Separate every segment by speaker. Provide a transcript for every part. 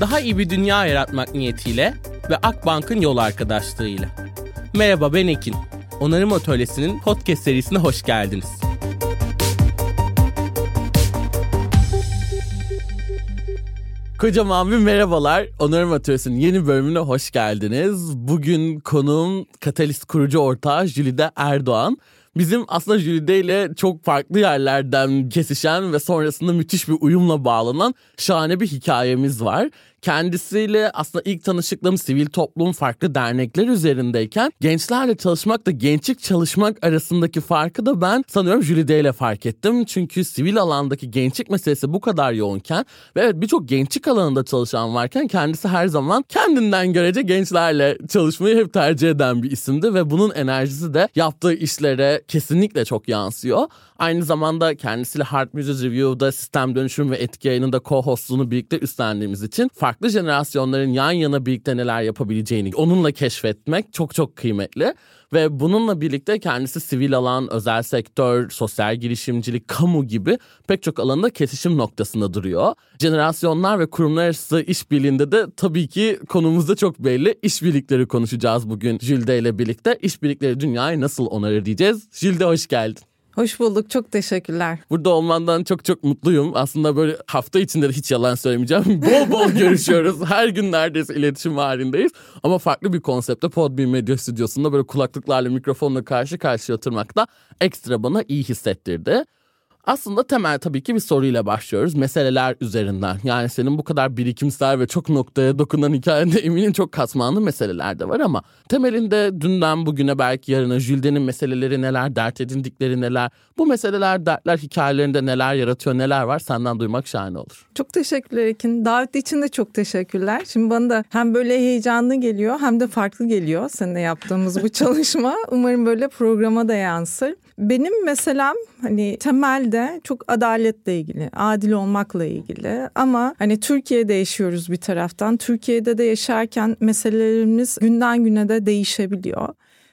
Speaker 1: Daha iyi bir dünya yaratmak niyetiyle ve Akbank'ın yol arkadaşlığıyla. Merhaba ben Ekin. Onarım Atölyesi'nin podcast serisine hoş geldiniz. Kocaman bir merhabalar. Onarım Atölyesi'nin yeni bölümüne hoş geldiniz. Bugün konuğum Katalist kurucu ortağı Jülide Erdoğan. Bizim aslında Jülide ile çok farklı yerlerden kesişen ve sonrasında müthiş bir uyumla bağlanan şahane bir hikayemiz var. Kendisiyle aslında ilk tanışıklığım sivil toplum farklı dernekler üzerindeyken gençlerle çalışmakla gençlik çalışmak arasındaki farkı da ben sanıyorum Jülide ile fark ettim. Çünkü sivil alandaki gençlik meselesi bu kadar yoğunken ve evet birçok gençlik alanında çalışan varken kendisi her zaman kendinden görece gençlerle çalışmayı hep tercih eden bir isimdi ve bunun enerjisi de yaptığı işlere kesinlikle çok yansıyor. Aynı zamanda kendisiyle Hard Music Review'da sistem dönüşüm ve etki yayınında co-hostluğunu birlikte üstlendiğimiz için farklı jenerasyonların yan yana birlikte neler yapabileceğini onunla keşfetmek çok çok kıymetli. Ve bununla birlikte kendisi sivil alan, özel sektör, sosyal girişimcilik, kamu gibi pek çok alanda kesişim noktasında duruyor. Jenerasyonlar ve kurumlar arası işbirliğinde de tabii ki konumuzda çok belli. İşbirlikleri konuşacağız bugün Jülde ile birlikte. İşbirlikleri dünyayı nasıl onarır diyeceğiz. Jülde hoş geldin.
Speaker 2: Hoş bulduk. Çok teşekkürler.
Speaker 1: Burada olmandan çok çok mutluyum. Aslında böyle hafta içinde de hiç yalan söylemeyeceğim. Bol bol görüşüyoruz. Her gün neredeyse iletişim halindeyiz. Ama farklı bir konsepte Podbean Medya Stüdyosu'nda böyle kulaklıklarla mikrofonla karşı karşıya oturmak da ekstra bana iyi hissettirdi. Aslında temel tabii ki bir soruyla başlıyoruz. Meseleler üzerinden. Yani senin bu kadar birikimsel ve çok noktaya dokunan hikayende eminim çok katmanlı meseleler de var ama temelinde dünden bugüne belki yarına Jülden'in meseleleri neler, dert edindikleri neler, bu meseleler, dertler hikayelerinde neler yaratıyor, neler var senden duymak şahane olur.
Speaker 2: Çok teşekkürler Ekin. Davet için de çok teşekkürler. Şimdi bana da hem böyle heyecanlı geliyor hem de farklı geliyor seninle yaptığımız bu çalışma. Umarım böyle programa da yansır. Benim meselem hani temelde çok adaletle ilgili, adil olmakla ilgili ama hani Türkiye'de yaşıyoruz bir taraftan. Türkiye'de de yaşarken meselelerimiz günden güne de değişebiliyor.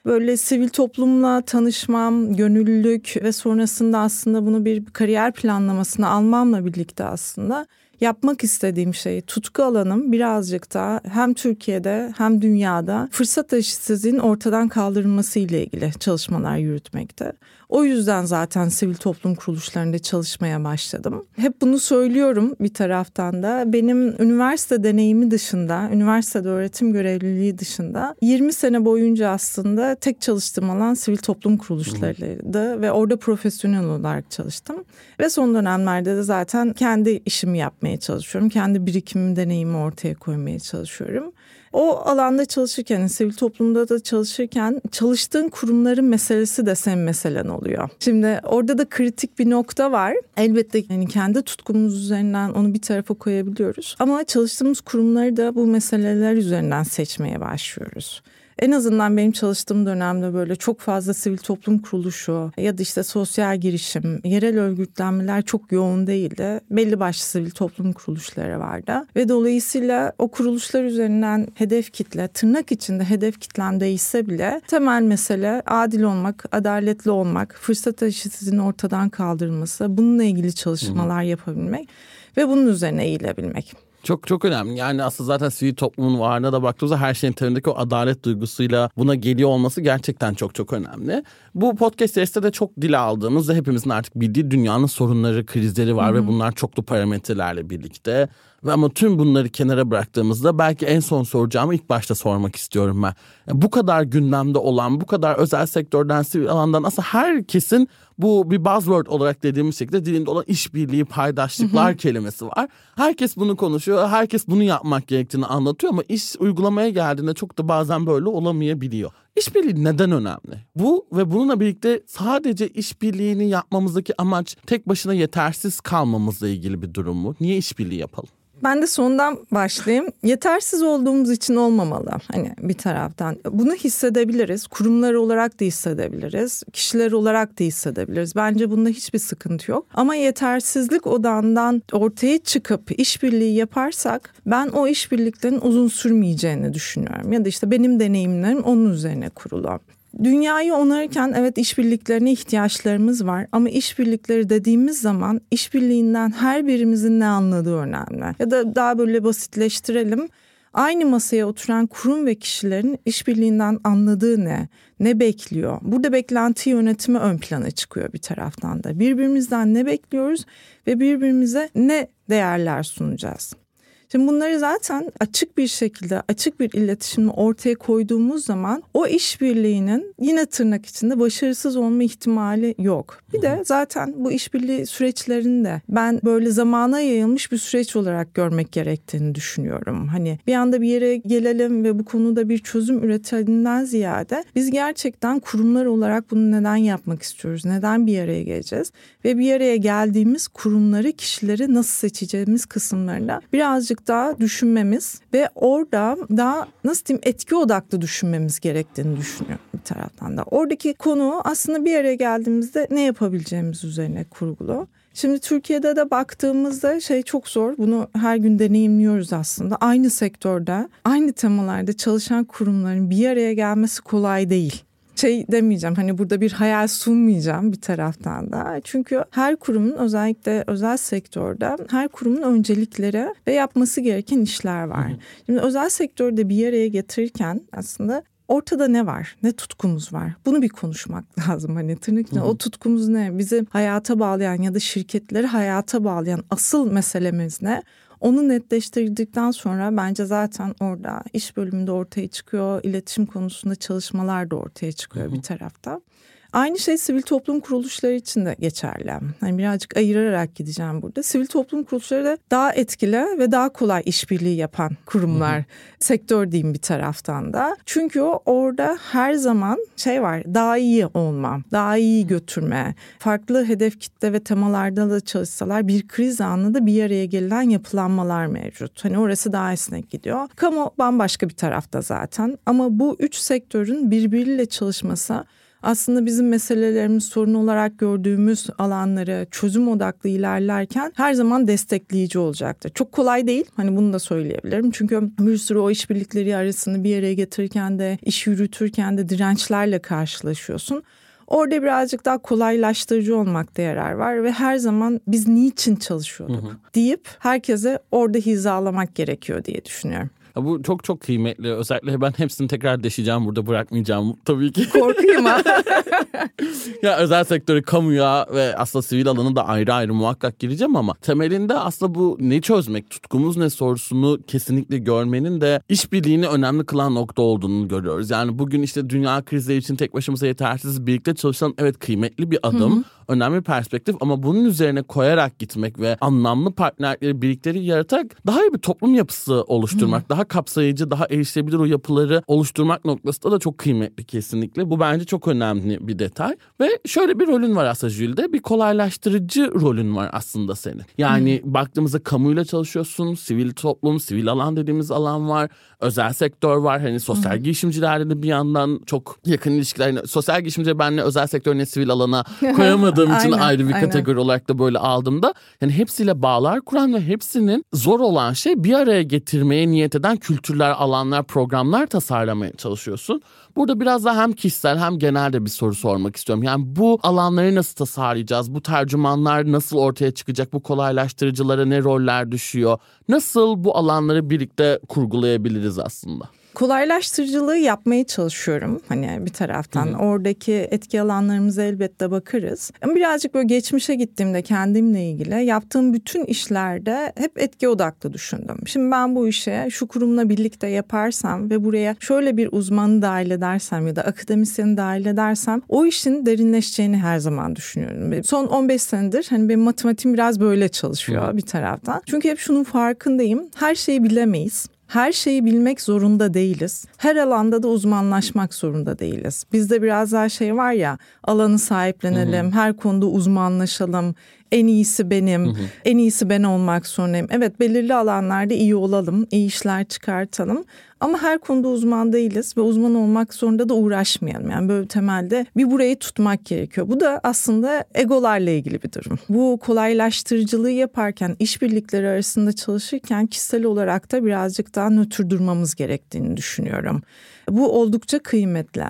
Speaker 2: Böyle sivil toplumla tanışmam, gönüllülük ve sonrasında aslında bunu bir kariyer planlamasına almamla birlikte aslında yapmak istediğim şey tutku alanım birazcık da hem Türkiye'de hem dünyada fırsat eşitsizliğin ortadan kaldırılması ile ilgili çalışmalar yürütmekte. O yüzden zaten sivil toplum kuruluşlarında çalışmaya başladım. Hep bunu söylüyorum bir taraftan da. Benim üniversite deneyimi dışında, üniversitede öğretim görevliliği dışında 20 sene boyunca aslında tek çalıştığım alan sivil toplum kuruluşlarıydı ve orada profesyonel olarak çalıştım. Ve son dönemlerde de zaten kendi işimi yapmaya çalışıyorum. Kendi birikimim, deneyimi ortaya koymaya çalışıyorum. O alanda çalışırken, sivil toplumda da çalışırken çalıştığın kurumların meselesi de senin meselen oluyor. Şimdi orada da kritik bir nokta var. Elbette yani kendi tutkumuz üzerinden onu bir tarafa koyabiliyoruz. Ama çalıştığımız kurumları da bu meseleler üzerinden seçmeye başlıyoruz en azından benim çalıştığım dönemde böyle çok fazla sivil toplum kuruluşu ya da işte sosyal girişim, yerel örgütlenmeler çok yoğun değildi. Belli başlı sivil toplum kuruluşları vardı. Ve dolayısıyla o kuruluşlar üzerinden hedef kitle, tırnak içinde hedef kitlem değişse bile temel mesele adil olmak, adaletli olmak, fırsat eşitsizliğinin ortadan kaldırılması, bununla ilgili çalışmalar yapabilmek ve bunun üzerine eğilebilmek.
Speaker 1: Çok çok önemli. Yani aslında zaten sivil toplumun varlığına da baktığımızda her şeyin temelindeki o adalet duygusuyla buna geliyor olması gerçekten çok çok önemli. Bu podcast serisinde de çok dile aldığımız ve hepimizin artık bildiği dünyanın sorunları, krizleri var Hı-hı. ve bunlar çoklu parametrelerle birlikte. Ve ama tüm bunları kenara bıraktığımızda belki en son soracağımı ilk başta sormak istiyorum ben. Yani bu kadar gündemde olan, bu kadar özel sektörden, sivil alandan aslında herkesin bu bir buzzword olarak dediğimiz şekilde dilinde olan işbirliği, paydaşlıklar kelimesi var. Herkes bunu konuşuyor, herkes bunu yapmak gerektiğini anlatıyor ama iş uygulamaya geldiğinde çok da bazen böyle olamayabiliyor. İşbirliği neden önemli? Bu ve bununla birlikte sadece işbirliğini yapmamızdaki amaç tek başına yetersiz kalmamızla ilgili bir durum mu? Niye işbirliği yapalım?
Speaker 2: Ben de sondan başlayayım. Yetersiz olduğumuz için olmamalı. Hani bir taraftan bunu hissedebiliriz. Kurumlar olarak da hissedebiliriz. Kişiler olarak da hissedebiliriz. Bence bunda hiçbir sıkıntı yok. Ama yetersizlik odağından ortaya çıkıp işbirliği yaparsak ben o işbirliklerin uzun sürmeyeceğini düşünüyorum. Ya da işte benim deneyimlerim onun üzerine kurulu. Dünyayı onarırken evet işbirliklerine ihtiyaçlarımız var ama işbirlikleri dediğimiz zaman işbirliğinden her birimizin ne anladığı önemli. Ya da daha böyle basitleştirelim. Aynı masaya oturan kurum ve kişilerin işbirliğinden anladığı ne? Ne bekliyor? Burada beklenti yönetimi ön plana çıkıyor bir taraftan da. Birbirimizden ne bekliyoruz ve birbirimize ne değerler sunacağız? Şimdi bunları zaten açık bir şekilde açık bir iletişimle ortaya koyduğumuz zaman o işbirliğinin yine tırnak içinde başarısız olma ihtimali yok. Bir de zaten bu işbirliği süreçlerinde ben böyle zamana yayılmış bir süreç olarak görmek gerektiğini düşünüyorum. Hani bir anda bir yere gelelim ve bu konuda bir çözüm üretelimden ziyade biz gerçekten kurumlar olarak bunu neden yapmak istiyoruz? Neden bir araya geleceğiz? Ve bir araya geldiğimiz kurumları, kişileri nasıl seçeceğimiz kısımlarında birazcık birazcık daha düşünmemiz ve orada daha nasıl diyeyim etki odaklı düşünmemiz gerektiğini düşünüyorum bir taraftan da. Oradaki konu aslında bir araya geldiğimizde ne yapabileceğimiz üzerine kurgulu. Şimdi Türkiye'de de baktığımızda şey çok zor. Bunu her gün deneyimliyoruz aslında. Aynı sektörde, aynı temalarda çalışan kurumların bir araya gelmesi kolay değil şey demeyeceğim hani burada bir hayal sunmayacağım bir taraftan da. Çünkü her kurumun özellikle özel sektörde her kurumun öncelikleri ve yapması gereken işler var. Hı hı. Şimdi özel sektörde bir araya getirirken aslında ortada ne var? Ne tutkumuz var? Bunu bir konuşmak lazım. Hani tırnak o tutkumuz ne? Bizi hayata bağlayan ya da şirketleri hayata bağlayan asıl meselemiz ne? Onu netleştirdikten sonra bence zaten orada iş bölümünde ortaya çıkıyor. iletişim konusunda çalışmalar da ortaya çıkıyor Hı-hı. bir tarafta. Aynı şey sivil toplum kuruluşları için de geçerli. Hani birazcık ayırarak gideceğim burada. Sivil toplum kuruluşları da daha etkili ve daha kolay işbirliği yapan kurumlar. Hı hı. Sektör diyeyim bir taraftan da. Çünkü orada her zaman şey var. Daha iyi olma, daha iyi götürme. Farklı hedef kitle ve temalarda da çalışsalar bir kriz anında bir araya gelen yapılanmalar mevcut. Hani orası daha esnek gidiyor. Kamu bambaşka bir tarafta zaten. Ama bu üç sektörün birbiriyle çalışması aslında bizim meselelerimiz sorun olarak gördüğümüz alanları çözüm odaklı ilerlerken her zaman destekleyici olacaktır. Çok kolay değil hani bunu da söyleyebilirim. Çünkü bir sürü o işbirlikleri arasını bir araya getirirken de iş yürütürken de dirençlerle karşılaşıyorsun. Orada birazcık daha kolaylaştırıcı olmakta yarar var ve her zaman biz niçin çalışıyorduk hı hı. deyip herkese orada hizalamak gerekiyor diye düşünüyorum.
Speaker 1: Bu çok çok kıymetli. Özellikle ben hepsini tekrar deşeceğim burada bırakmayacağım tabii ki.
Speaker 2: Korkuyum ha.
Speaker 1: ya özel sektörü, kamuya ve aslında sivil alanı da ayrı ayrı muhakkak gireceğim ama temelinde aslında bu ne çözmek, tutkumuz ne sorusunu kesinlikle görmenin de işbirliğini önemli kılan nokta olduğunu görüyoruz. Yani bugün işte dünya krizleri için tek başımıza yetersiz birlikte çalışan evet kıymetli bir adım. Hı-hı önemli perspektif ama bunun üzerine koyarak gitmek ve anlamlı partnerleri birlikleri yaratarak daha iyi bir toplum yapısı oluşturmak, hmm. daha kapsayıcı, daha erişilebilir o yapıları oluşturmak noktasında da çok kıymetli kesinlikle. Bu bence çok önemli bir detay. Ve şöyle bir rolün var aslında Jülde. Bir kolaylaştırıcı rolün var aslında senin. Yani hmm. baktığımızda kamuyla çalışıyorsun, sivil toplum, sivil alan dediğimiz alan var, özel sektör var. Hani sosyal hmm. girişimcilerle de bir yandan çok yakın ilişkiler. Yani sosyal girişimci benle özel sektör ne sivil alana koyamadım anlamadığım için aynen, ayrı bir aynen. kategori olarak da böyle aldığımda yani hepsiyle bağlar kuran ve hepsinin zor olan şey bir araya getirmeye niyet eden kültürler, alanlar, programlar tasarlamaya çalışıyorsun. Burada biraz daha hem kişisel hem genel de bir soru sormak istiyorum. Yani bu alanları nasıl tasarlayacağız? Bu tercümanlar nasıl ortaya çıkacak? Bu kolaylaştırıcılara ne roller düşüyor? Nasıl bu alanları birlikte kurgulayabiliriz aslında?
Speaker 2: Kolaylaştırıcılığı yapmaya çalışıyorum. Hani bir taraftan Hı-hı. oradaki etki alanlarımıza elbette bakarız. Ama birazcık böyle geçmişe gittiğimde kendimle ilgili yaptığım bütün işlerde hep etki odaklı düşündüm. Şimdi ben bu işe şu kurumla birlikte yaparsam ve buraya şöyle bir uzmanı dahil edersem ya da akademisyeni dahil edersem o işin derinleşeceğini her zaman düşünüyorum. Son 15 senedir hani benim matematiğim biraz böyle çalışıyor bir taraftan. Çünkü hep şunun farkındayım. Her şeyi bilemeyiz. Her şeyi bilmek zorunda değiliz. Her alanda da uzmanlaşmak zorunda değiliz. Bizde biraz daha şey var ya alanı sahiplenelim, hı hı. her konuda uzmanlaşalım. En iyisi benim, hı hı. en iyisi ben olmak zorundayım. Evet belirli alanlarda iyi olalım, iyi işler çıkartalım. Ama her konuda uzman değiliz ve uzman olmak zorunda da uğraşmayalım. Yani böyle temelde bir burayı tutmak gerekiyor. Bu da aslında egolarla ilgili bir durum. Bu kolaylaştırıcılığı yaparken, işbirlikleri arasında çalışırken kişisel olarak da birazcık daha nötr durmamız gerektiğini düşünüyorum. Bu oldukça kıymetli.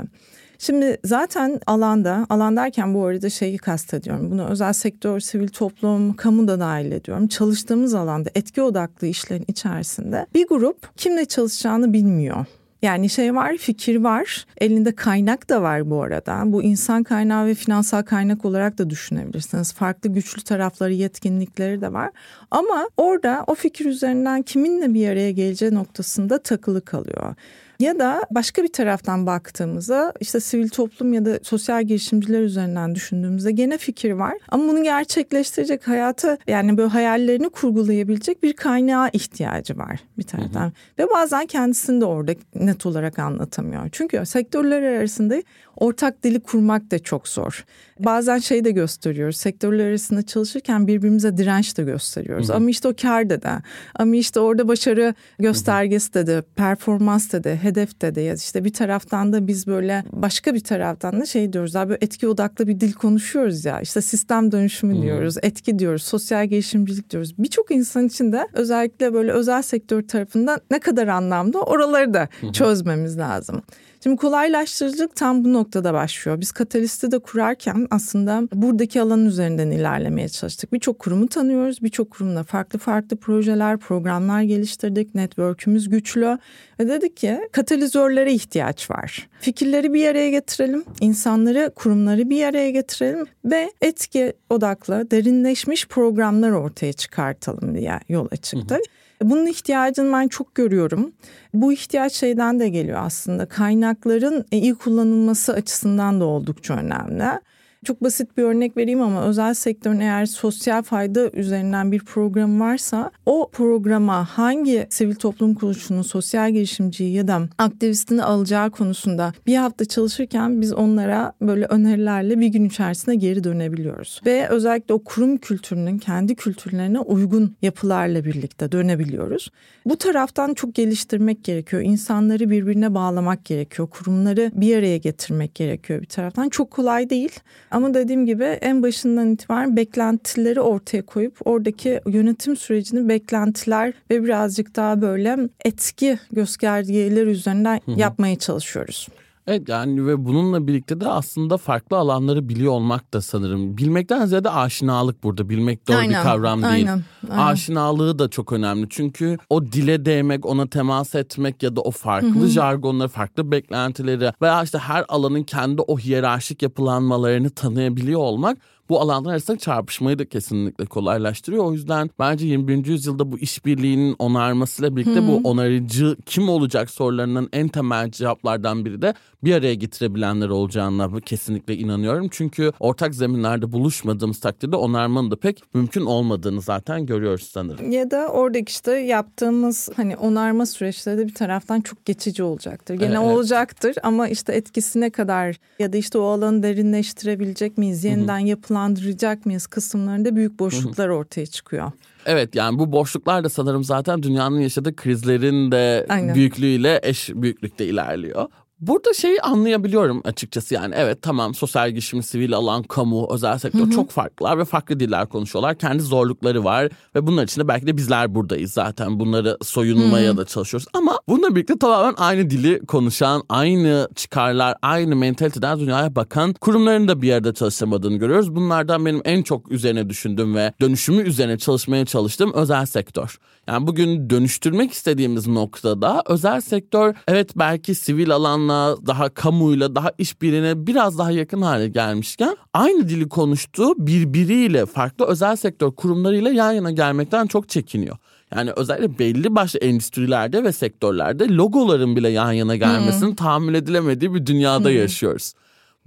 Speaker 2: Şimdi zaten alanda, alan derken bu arada şeyi kastediyorum. Bunu özel sektör, sivil toplum, kamu da dahil ediyorum. Çalıştığımız alanda etki odaklı işlerin içerisinde bir grup kimle çalışacağını bilmiyor. Yani şey var, fikir var, elinde kaynak da var bu arada. Bu insan kaynağı ve finansal kaynak olarak da düşünebilirsiniz. Farklı güçlü tarafları, yetkinlikleri de var. Ama orada o fikir üzerinden kiminle bir araya geleceği noktasında takılı kalıyor. Ya da başka bir taraftan baktığımızda işte sivil toplum ya da sosyal girişimciler üzerinden düşündüğümüzde gene fikir var. Ama bunu gerçekleştirecek hayatı yani böyle hayallerini kurgulayabilecek bir kaynağa ihtiyacı var bir taraftan. Hı hı. Ve bazen kendisini de orada net olarak anlatamıyor. Çünkü sektörler arasında ortak dili kurmak da çok zor. Bazen şey de gösteriyoruz. Sektörler arasında çalışırken birbirimize direnç de gösteriyoruz. Hı hı. Ama işte o kar da. Ama işte orada başarı göstergesi de de, performans da de, hedef de de. Ya işte bir taraftan da biz böyle başka bir taraftan da şey diyoruz. Abi etki odaklı bir dil konuşuyoruz ya. İşte sistem dönüşümü hı. diyoruz, etki diyoruz, sosyal gelişimcilik diyoruz. Birçok insan için de özellikle böyle özel sektör tarafından ne kadar anlamda oraları da hı hı. çözmemiz lazım. Şimdi kolaylaştırıcılık tam bu noktada başlıyor. Biz Katalist'i de kurarken aslında buradaki alanın üzerinden ilerlemeye çalıştık. Birçok kurumu tanıyoruz. Birçok kurumla farklı farklı projeler, programlar geliştirdik. Network'ümüz güçlü. Ve dedik ki katalizörlere ihtiyaç var. Fikirleri bir araya getirelim, insanları, kurumları bir araya getirelim ve etki odaklı, derinleşmiş programlar ortaya çıkartalım diye yola çıktık. Hı hı. Bunun ihtiyacını ben çok görüyorum. Bu ihtiyaç şeyden de geliyor aslında. Kaynakların iyi kullanılması açısından da oldukça önemli. Çok basit bir örnek vereyim ama özel sektörün eğer sosyal fayda üzerinden bir program varsa o programa hangi sivil toplum kuruluşunun sosyal girişimciyi ya da aktivistini alacağı konusunda bir hafta çalışırken biz onlara böyle önerilerle bir gün içerisinde geri dönebiliyoruz. Ve özellikle o kurum kültürünün kendi kültürlerine uygun yapılarla birlikte dönebiliyoruz. Bu taraftan çok geliştirmek gerekiyor. İnsanları birbirine bağlamak gerekiyor. Kurumları bir araya getirmek gerekiyor bir taraftan. Çok kolay değil. Ama dediğim gibi en başından itibaren beklentileri ortaya koyup oradaki yönetim sürecini beklentiler ve birazcık daha böyle etki göstergeler üzerinden Hı-hı. yapmaya çalışıyoruz.
Speaker 1: Evet yani ve bununla birlikte de aslında farklı alanları biliyor olmak da sanırım. Bilmekten ziyade aşinalık burada. Bilmek doğru aynen, bir kavram değil. Aynen, aynen. Aşinalığı da çok önemli. Çünkü o dile değmek, ona temas etmek ya da o farklı Hı-hı. jargonları, farklı beklentileri veya işte her alanın kendi o hiyerarşik yapılanmalarını tanıyabiliyor olmak bu alanlar arasında çarpışmayı da kesinlikle kolaylaştırıyor. O yüzden bence 21. yüzyılda bu işbirliğinin onarmasıyla birlikte hmm. bu onarıcı kim olacak sorularının en temel cevaplardan biri de bir araya getirebilenler olacağına kesinlikle inanıyorum. Çünkü ortak zeminlerde buluşmadığımız takdirde onarmanın da pek mümkün olmadığını zaten görüyoruz sanırım.
Speaker 2: Ya da oradaki işte yaptığımız hani onarma süreçleri de bir taraftan çok geçici olacaktır. Gene evet. olacaktır ama işte etkisine kadar ya da işte o alanı derinleştirebilecek miyiz? Yeniden yapılan sınırlandıracak mıyız kısımlarında büyük boşluklar ortaya çıkıyor.
Speaker 1: Evet yani bu boşluklar da sanırım zaten dünyanın yaşadığı krizlerin de Aynen. büyüklüğüyle eş büyüklükte ilerliyor. Burada şeyi anlayabiliyorum açıkçası yani evet tamam sosyal girişim, sivil alan, kamu, özel sektör hı hı. çok farklılar ve farklı diller konuşuyorlar. Kendi zorlukları var ve bunlar içinde belki de bizler buradayız zaten bunları soyunmaya hı da çalışıyoruz. Ama bununla birlikte tamamen aynı dili konuşan, aynı çıkarlar, aynı mentaliteden dünyaya bakan kurumların da bir yerde çalışamadığını görüyoruz. Bunlardan benim en çok üzerine düşündüğüm ve dönüşümü üzerine çalışmaya çalıştığım özel sektör. Yani bugün dönüştürmek istediğimiz noktada özel sektör evet belki sivil alanla daha kamuyla daha işbirliğine biraz daha yakın hale gelmişken aynı dili konuştuğu birbiriyle farklı özel sektör kurumlarıyla yan yana gelmekten çok çekiniyor. Yani özellikle belli başlı endüstrilerde ve sektörlerde logoların bile yan yana gelmesinin hmm. tahammül edilemediği bir dünyada hmm. yaşıyoruz.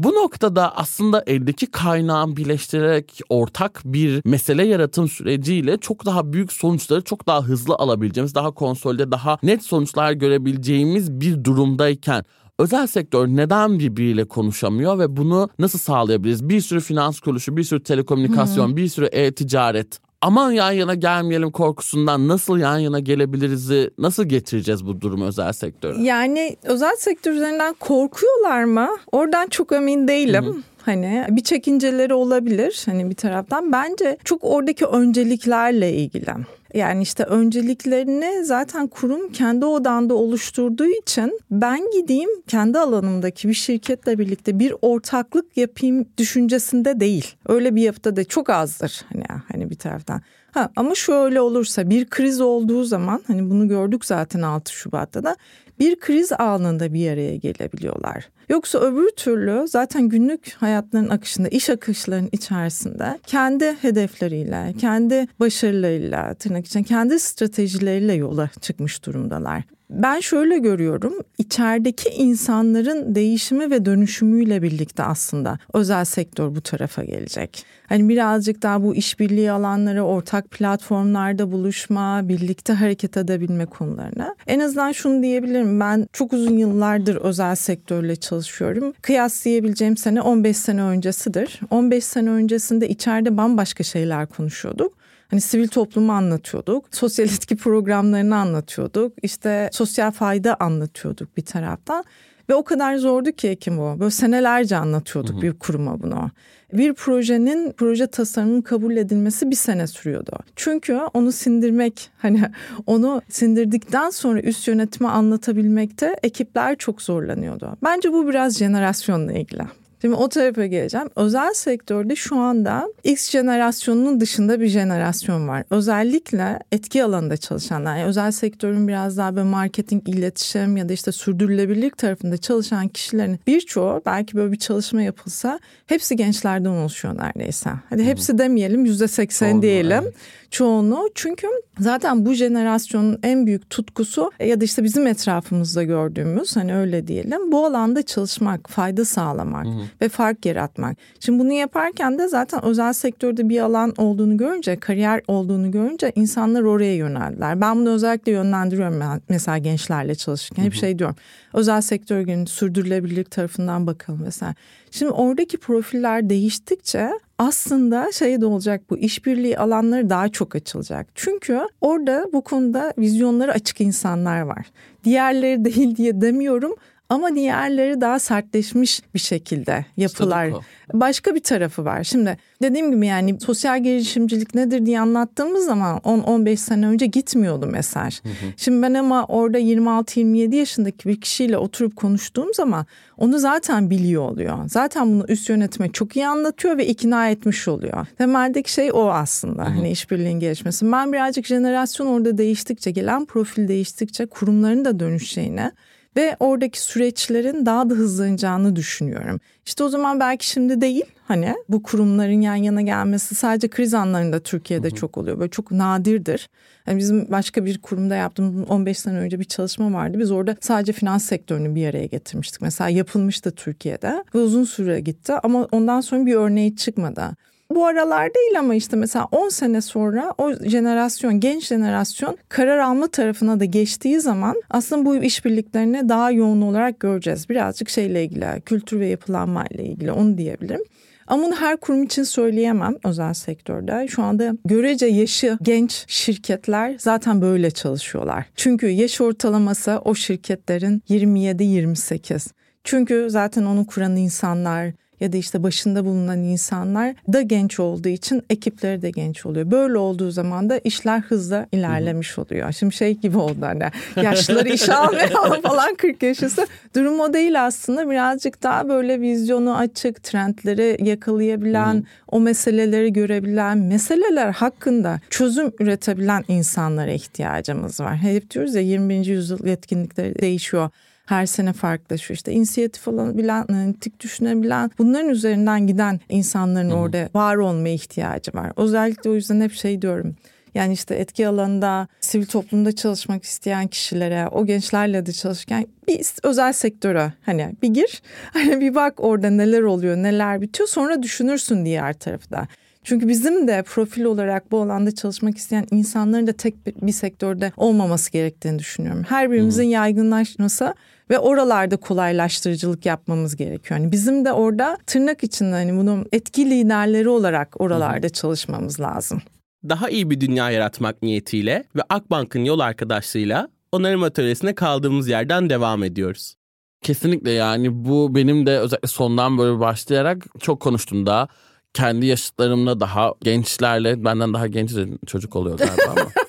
Speaker 1: Bu noktada aslında eldeki kaynağı birleştirerek ortak bir mesele yaratım süreciyle çok daha büyük sonuçları çok daha hızlı alabileceğimiz, daha konsolde, daha net sonuçlar görebileceğimiz bir durumdayken özel sektör neden birbiriyle konuşamıyor ve bunu nasıl sağlayabiliriz? Bir sürü finans kuruluşu, bir sürü telekomünikasyon, hmm. bir sürü e-ticaret aman yan yana gelmeyelim korkusundan nasıl yan yana gelebiliriz nasıl getireceğiz bu durumu özel sektöre?
Speaker 2: Yani özel sektör üzerinden korkuyorlar mı? Oradan çok emin değilim. Hı hı. Hani bir çekinceleri olabilir hani bir taraftan. Bence çok oradaki önceliklerle ilgili. Yani işte önceliklerini zaten kurum kendi odanda oluşturduğu için ben gideyim kendi alanımdaki bir şirketle birlikte bir ortaklık yapayım düşüncesinde değil. Öyle bir yapıda da çok azdır hani hani bir taraftan. Ha, ama şöyle olursa bir kriz olduğu zaman hani bunu gördük zaten 6 Şubat'ta da bir kriz anında bir araya gelebiliyorlar. Yoksa öbür türlü zaten günlük hayatların akışında, iş akışlarının içerisinde kendi hedefleriyle, kendi başarılarıyla, için kendi stratejileriyle yola çıkmış durumdalar. Ben şöyle görüyorum içerideki insanların değişimi ve dönüşümüyle birlikte aslında özel sektör bu tarafa gelecek. Hani birazcık daha bu işbirliği alanları, ortak platformlarda buluşma, birlikte hareket edebilme konularına. En azından şunu diyebilirim ben çok uzun yıllardır özel sektörle çalışıyorum. Kıyaslayabileceğim sene 15 sene öncesidir. 15 sene öncesinde içeride bambaşka şeyler konuşuyorduk. Hani sivil toplumu anlatıyorduk. Sosyal etki programlarını anlatıyorduk. İşte sosyal fayda anlatıyorduk bir taraftan. Ve o kadar zordu ki Ekim o. Böyle senelerce anlatıyorduk hı hı. bir kuruma bunu. Bir projenin proje tasarımının kabul edilmesi bir sene sürüyordu. Çünkü onu sindirmek hani onu sindirdikten sonra üst yönetime anlatabilmekte ekipler çok zorlanıyordu. Bence bu biraz jenerasyonla ilgili. Şimdi o tarafa geleceğim. Özel sektörde şu anda X jenerasyonunun dışında bir jenerasyon var. Özellikle etki alanında çalışanlar. Yani özel sektörün biraz daha böyle marketing, iletişim ya da işte sürdürülebilirlik tarafında çalışan kişilerin birçoğu belki böyle bir çalışma yapılsa hepsi gençlerden oluşuyor neredeyse. Hadi hepsi demeyelim yüzde seksen diyelim. Evet çoğunu. Çünkü zaten bu jenerasyonun en büyük tutkusu ya da işte bizim etrafımızda gördüğümüz hani öyle diyelim bu alanda çalışmak, fayda sağlamak hı hı. Ve fark yaratmak. Şimdi bunu yaparken de zaten özel sektörde bir alan olduğunu görünce, kariyer olduğunu görünce insanlar oraya yöneldiler. Ben bunu özellikle yönlendiriyorum mesela gençlerle çalışırken. Hep şey diyorum. Özel sektör günü sürdürülebilirlik tarafından bakalım mesela. Şimdi oradaki profiller değiştikçe aslında şey de olacak bu işbirliği alanları daha çok açılacak. Çünkü orada bu konuda vizyonları açık insanlar var. Diğerleri değil diye demiyorum ama diğerleri daha sertleşmiş bir şekilde yapılar. Başka bir tarafı var. Şimdi dediğim gibi yani sosyal girişimcilik nedir diye anlattığımız zaman 10-15 sene önce gitmiyordu mesaj. Hı hı. Şimdi ben ama orada 26-27 yaşındaki bir kişiyle oturup konuştuğum zaman onu zaten biliyor oluyor. Zaten bunu üst yönetime çok iyi anlatıyor ve ikna etmiş oluyor. Temeldeki şey o aslında. Hı hı. Hani işbirliğin gelişmesi. Ben birazcık jenerasyon orada değiştikçe, gelen profil değiştikçe kurumların da dönüşeceğine ve oradaki süreçlerin daha da hızlanacağını düşünüyorum. İşte o zaman belki şimdi değil hani bu kurumların yan yana gelmesi sadece kriz anlarında Türkiye'de hı hı. çok oluyor. Böyle çok nadirdir. Yani bizim başka bir kurumda yaptığımız 15 sene önce bir çalışma vardı. Biz orada sadece finans sektörünü bir araya getirmiştik. Mesela yapılmıştı Türkiye'de ve uzun süre gitti ama ondan sonra bir örneği çıkmadı bu aralar değil ama işte mesela 10 sene sonra o jenerasyon, genç jenerasyon karar alma tarafına da geçtiği zaman aslında bu işbirliklerini daha yoğun olarak göreceğiz. Birazcık şeyle ilgili, kültür ve yapılanma ile ilgili onu diyebilirim. Ama bunu her kurum için söyleyemem özel sektörde. Şu anda görece yaşı genç şirketler zaten böyle çalışıyorlar. Çünkü yaş ortalaması o şirketlerin 27-28. Çünkü zaten onu kuran insanlar, ya da işte başında bulunan insanlar da genç olduğu için ekipleri de genç oluyor. Böyle olduğu zaman da işler hızla ilerlemiş oluyor. Şimdi şey gibi oldu hani yaşlıları işe almıyor falan 40 yaş üstü. Durum o değil aslında birazcık daha böyle vizyonu açık, trendleri yakalayabilen, o meseleleri görebilen, meseleler hakkında çözüm üretebilen insanlara ihtiyacımız var. Hep diyoruz ya 21. yüzyıl yetkinlikleri değişiyor her sene farklılaşıyor. İşte inisiyatif alabilen, analitik düşünebilen, bunların üzerinden giden insanların Hı-hı. orada var olmaya ihtiyacı var. Özellikle o yüzden hep şey diyorum. Yani işte etki alanında, sivil toplumda çalışmak isteyen kişilere, o gençlerle de çalışırken bir özel sektöre hani bir gir, hani bir bak orada neler oluyor, neler bitiyor sonra düşünürsün diğer tarafı da. Çünkü bizim de profil olarak bu alanda çalışmak isteyen insanların da tek bir sektörde olmaması gerektiğini düşünüyorum. Her birimizin hmm. yaygınlaşması ve oralarda kolaylaştırıcılık yapmamız gerekiyor. Yani bizim de orada tırnak içinde hani bunun etki liderleri olarak oralarda hmm. çalışmamız lazım.
Speaker 1: Daha iyi bir dünya yaratmak niyetiyle ve Akbank'ın yol arkadaşlığıyla onarım atölyesine kaldığımız yerden devam ediyoruz. Kesinlikle yani bu benim de özellikle sondan böyle başlayarak çok konuştum da kendi yaşıtlarımla daha gençlerle benden daha genç çocuk oluyor galiba ama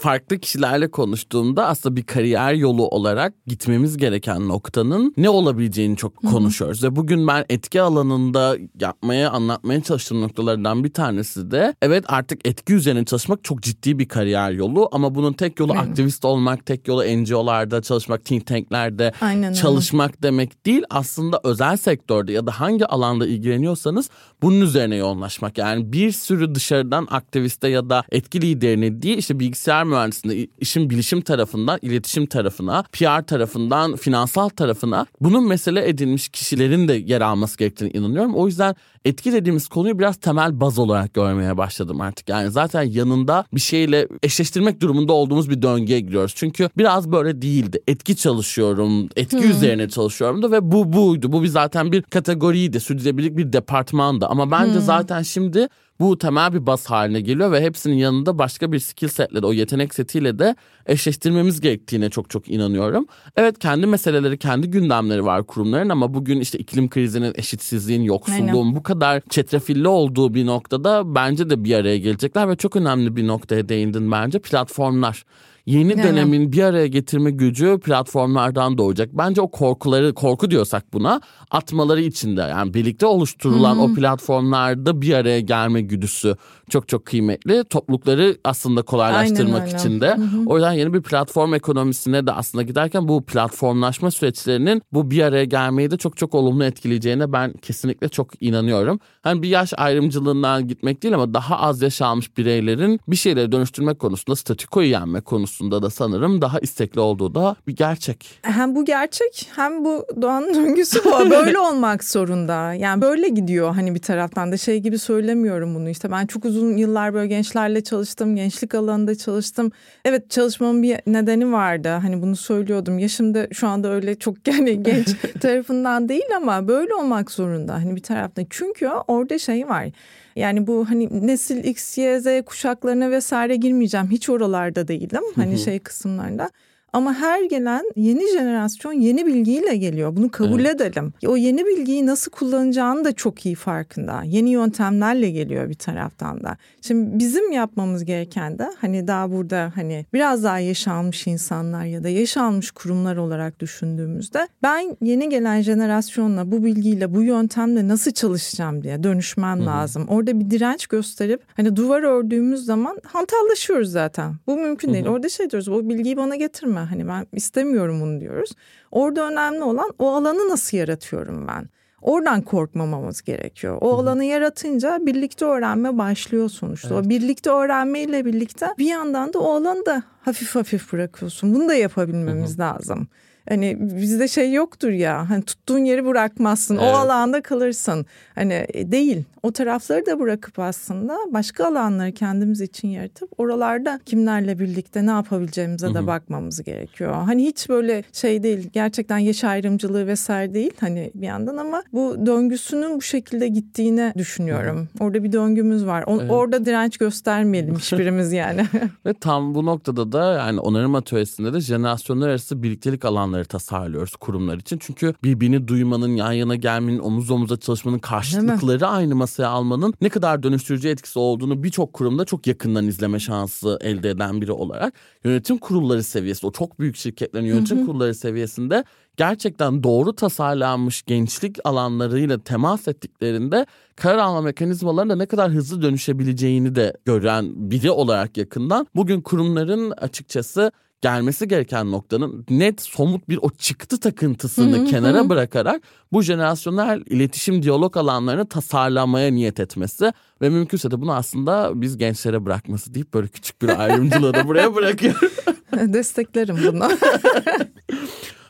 Speaker 1: farklı kişilerle konuştuğumda aslında bir kariyer yolu olarak gitmemiz gereken noktanın ne olabileceğini çok konuşuyoruz. Ve bugün ben etki alanında yapmaya, anlatmaya çalıştığım noktalardan bir tanesi de evet artık etki üzerine çalışmak çok ciddi bir kariyer yolu ama bunun tek yolu aktivist olmak, tek yolu NGO'larda çalışmak, think tanklerde
Speaker 2: Aynen
Speaker 1: çalışmak demek değil. Aslında özel sektörde ya da hangi alanda ilgileniyorsanız bunun üzerine yoğunlaşmak. Yani bir sürü dışarıdan aktiviste ya da etki liderine değil işte bilgisayar mühendisliğinde işin bilişim tarafından, iletişim tarafına, PR tarafından, finansal tarafına bunun mesele edilmiş kişilerin de yer alması gerektiğine inanıyorum. O yüzden etki dediğimiz konuyu biraz temel baz olarak görmeye başladım artık. Yani zaten yanında bir şeyle eşleştirmek durumunda olduğumuz bir döngüye giriyoruz. Çünkü biraz böyle değildi. Etki çalışıyorum, etki hmm. üzerine çalışıyorum da ve bu buydu. Bu bir zaten bir kategoriydi, sürdürülebilirlik bir departmandı. Ama bence hmm. zaten şimdi bu temel bir bas haline geliyor ve hepsinin yanında başka bir skill setle de o yetenek setiyle de eşleştirmemiz gerektiğine çok çok inanıyorum. Evet kendi meseleleri, kendi gündemleri var kurumların ama bugün işte iklim krizinin, eşitsizliğin, yoksulluğun Aynen. bu kadar çetrefilli olduğu bir noktada bence de bir araya gelecekler ve çok önemli bir noktaya değindin bence. Platformlar yeni yani. dönemin bir araya getirme gücü platformlardan doğacak. Bence o korkuları korku diyorsak buna atmaları içinde yani birlikte oluşturulan Hı-hı. o platformlarda bir araya gelme güdüsü çok çok kıymetli. Toplulukları aslında kolaylaştırmak için de. O yüzden yeni bir platform ekonomisine de aslında giderken bu platformlaşma süreçlerinin bu bir araya gelmeyi de çok çok olumlu etkileyeceğine ben kesinlikle çok inanıyorum. Hani bir yaş ayrımcılığından gitmek değil ama daha az yaş almış bireylerin bir şeyleri dönüştürmek konusunda statükoyu yenme konusunda konusunda da sanırım daha istekli olduğu da bir gerçek.
Speaker 2: Hem bu gerçek hem bu doğanın döngüsü bu. Böyle olmak zorunda. Yani böyle gidiyor hani bir taraftan da şey gibi söylemiyorum bunu işte ben çok uzun yıllar böyle gençlerle çalıştım. Gençlik alanında çalıştım. Evet çalışmamın bir nedeni vardı. Hani bunu söylüyordum. Yaşım da şu anda öyle çok yani genç tarafından değil ama böyle olmak zorunda. Hani bir taraftan. Çünkü orada şey var. Yani bu hani nesil X, Y, Z kuşaklarına vesaire girmeyeceğim. Hiç oralarda değilim. Hani şey kısımlarında. Ama her gelen yeni jenerasyon yeni bilgiyle geliyor. Bunu kabul evet. edelim. O yeni bilgiyi nasıl kullanacağını da çok iyi farkında. Yeni yöntemlerle geliyor bir taraftan da. Şimdi bizim yapmamız gereken de hani daha burada hani biraz daha yaşanmış insanlar ya da yaşanmış kurumlar olarak düşündüğümüzde ben yeni gelen jenerasyonla bu bilgiyle bu yöntemle nasıl çalışacağım diye dönüşmem Hı-hı. lazım. Orada bir direnç gösterip hani duvar ördüğümüz zaman hantallaşıyoruz zaten. Bu mümkün Hı-hı. değil. Orada şey diyoruz o bilgiyi bana getirme Hani ben istemiyorum bunu diyoruz. Orada önemli olan o alanı nasıl yaratıyorum ben? Oradan korkmamamız gerekiyor. O alanı yaratınca birlikte öğrenme başlıyor sonuçta. Evet. O birlikte öğrenmeyle birlikte bir yandan da o alanı da hafif hafif bırakıyorsun. Bunu da yapabilmemiz Hı-hı. lazım. Hani bizde şey yoktur ya hani tuttuğun yeri bırakmazsın evet. o alanda kalırsın. Hani e, değil o tarafları da bırakıp aslında başka alanları kendimiz için yaratıp oralarda kimlerle birlikte ne yapabileceğimize Hı-hı. de bakmamız gerekiyor. Hani hiç böyle şey değil gerçekten yaş ayrımcılığı vesaire değil hani bir yandan ama bu döngüsünün bu şekilde gittiğini düşünüyorum. Hı-hı. Orada bir döngümüz var. O, evet. Orada direnç göstermeyelim hiçbirimiz yani.
Speaker 1: Ve tam bu noktada da yani onarım atölyesinde de jenerasyonlar arası birliktelik alanları tasarlıyoruz kurumlar için. Çünkü birbirini duymanın, yan yana gelmenin, omuz omuza çalışmanın karşılıkları aynı masaya almanın ne kadar dönüştürücü etkisi olduğunu birçok kurumda çok yakından izleme şansı elde eden biri olarak yönetim kurulları seviyesi, o çok büyük şirketlerin yönetim hı hı. kurulları seviyesinde gerçekten doğru tasarlanmış gençlik alanlarıyla temas ettiklerinde karar alma mekanizmalarında ne kadar hızlı dönüşebileceğini de gören biri olarak yakından bugün kurumların açıkçası gelmesi gereken noktanın net somut bir o çıktı takıntısını hı hı, kenara hı. bırakarak bu jenerasyonel iletişim diyalog alanlarını tasarlamaya niyet etmesi ve mümkünse de bunu aslında biz gençlere bırakması deyip böyle küçük bir ayrımcılığı da buraya bırakıyorum.
Speaker 2: Desteklerim bunu.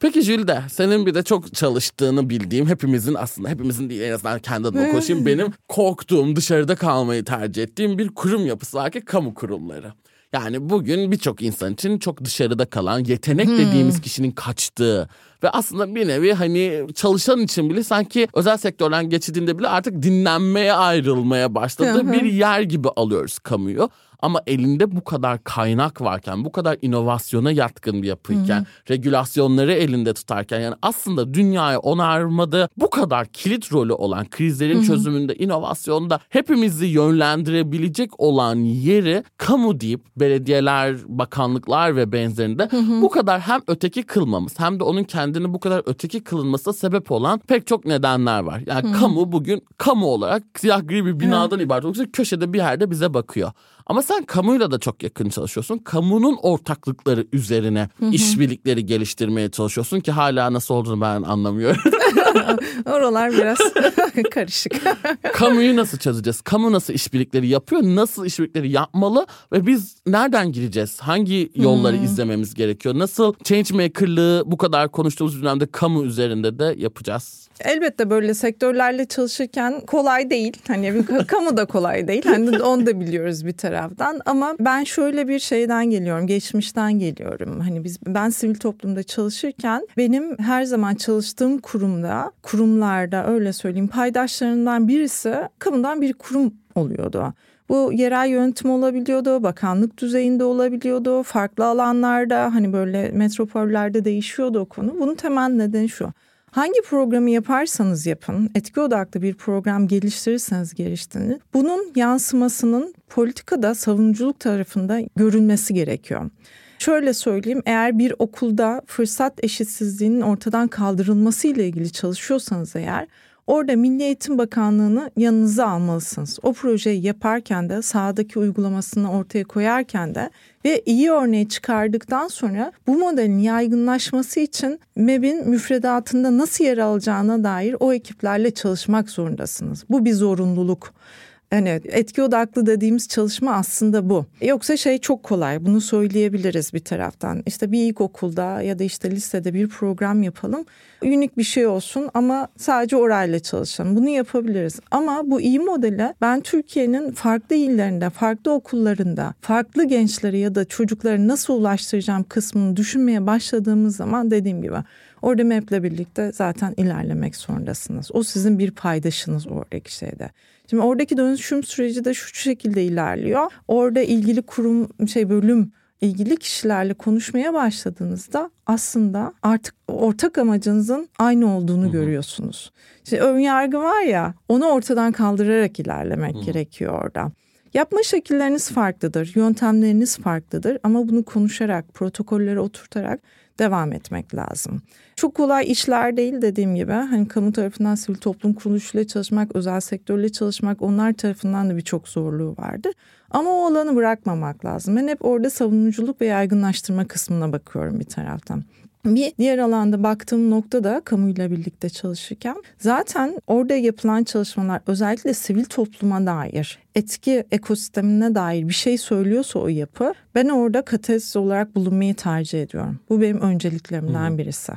Speaker 1: Peki Jülde senin bir de çok çalıştığını bildiğim hepimizin aslında hepimizin değil en azından kendi adıma konuşayım benim korktuğum dışarıda kalmayı tercih ettiğim bir kurum yapısı var ki kamu kurumları. Yani bugün birçok insan için çok dışarıda kalan yetenek hmm. dediğimiz kişinin kaçtığı ve aslında bir nevi hani çalışan için bile sanki özel sektörden geçildiğinde bile artık dinlenmeye ayrılmaya başladığı bir yer gibi alıyoruz kamuyu. Ama elinde bu kadar kaynak varken, bu kadar inovasyona yatkın bir yapıyken, hı hı. regülasyonları elinde tutarken yani aslında dünyayı onarmada bu kadar kilit rolü olan krizlerin hı hı. çözümünde, inovasyonda hepimizi yönlendirebilecek olan yeri kamu deyip belediyeler, bakanlıklar ve benzerinde hı hı. bu kadar hem öteki kılmamız hem de onun kendini bu kadar öteki kılınmasına sebep olan pek çok nedenler var. Yani hı. kamu bugün kamu olarak siyah gri bir binadan hı. ibaret olursa köşede bir yerde bize bakıyor. Ama sen kamuyla da çok yakın çalışıyorsun. Kamunun ortaklıkları üzerine işbirlikleri geliştirmeye çalışıyorsun ki hala nasıl olduğunu ben anlamıyorum.
Speaker 2: Oralar biraz karışık.
Speaker 1: Kamuyu nasıl çözeceğiz? Kamu nasıl işbirlikleri yapıyor? Nasıl işbirlikleri yapmalı? Ve biz nereden gireceğiz? Hangi yolları hmm. izlememiz gerekiyor? Nasıl changemaker'lığı bu kadar konuştuğumuz dönemde kamu üzerinde de yapacağız?
Speaker 2: Elbette böyle sektörlerle çalışırken kolay değil. Hani kamu da kolay değil. Hani onu da biliyoruz bir taraftan. Ama ben şöyle bir şeyden geliyorum. Geçmişten geliyorum. Hani biz ben sivil toplumda çalışırken benim her zaman çalıştığım kurumda, kurumlarda öyle söyleyeyim paydaşlarından birisi kamudan bir kurum oluyordu. Bu yerel yönetim olabiliyordu, bakanlık düzeyinde olabiliyordu, farklı alanlarda hani böyle metropollerde değişiyordu o konu. Bunun temel nedeni şu. Hangi programı yaparsanız yapın, etki odaklı bir program geliştirirseniz geliştirin. Bunun yansımasının politikada savunuculuk tarafında görülmesi gerekiyor. Şöyle söyleyeyim eğer bir okulda fırsat eşitsizliğinin ortadan kaldırılması ile ilgili çalışıyorsanız eğer Orada Milli Eğitim Bakanlığı'nı yanınıza almalısınız. O projeyi yaparken de sahadaki uygulamasını ortaya koyarken de ve iyi örneği çıkardıktan sonra bu modelin yaygınlaşması için MEB'in müfredatında nasıl yer alacağına dair o ekiplerle çalışmak zorundasınız. Bu bir zorunluluk. Yani etki odaklı dediğimiz çalışma aslında bu. Yoksa şey çok kolay bunu söyleyebiliriz bir taraftan. İşte bir ilkokulda ya da işte lisede bir program yapalım. Unik bir şey olsun ama sadece orayla çalışalım. Bunu yapabiliriz. Ama bu iyi modeli ben Türkiye'nin farklı illerinde, farklı okullarında, farklı gençleri ya da çocukları nasıl ulaştıracağım kısmını düşünmeye başladığımız zaman dediğim gibi Orada MEP'le birlikte zaten ilerlemek zorundasınız. O sizin bir paydaşınız oradaki şeyde. Şimdi oradaki dönüşüm süreci de şu şekilde ilerliyor. Orada ilgili kurum şey bölüm ilgili kişilerle konuşmaya başladığınızda aslında artık ortak amacınızın aynı olduğunu Hı-hı. görüyorsunuz. İşte ön yargı var ya onu ortadan kaldırarak ilerlemek Hı-hı. gerekiyor orada. Yapma şekilleriniz farklıdır, yöntemleriniz farklıdır ama bunu konuşarak, protokolleri oturtarak devam etmek lazım. Çok kolay işler değil dediğim gibi. Hani kamu tarafından sivil toplum kuruluşuyla çalışmak, özel sektörle çalışmak onlar tarafından da birçok zorluğu vardı. Ama o alanı bırakmamak lazım. Ben hep orada savunuculuk ve yaygınlaştırma kısmına bakıyorum bir taraftan. Bir diğer alanda baktığım nokta da kamuyla birlikte çalışırken zaten orada yapılan çalışmalar özellikle sivil topluma dair etki ekosistemine dair bir şey söylüyorsa o yapı ben orada kataliz olarak bulunmayı tercih ediyorum. Bu benim önceliklerimden birisi.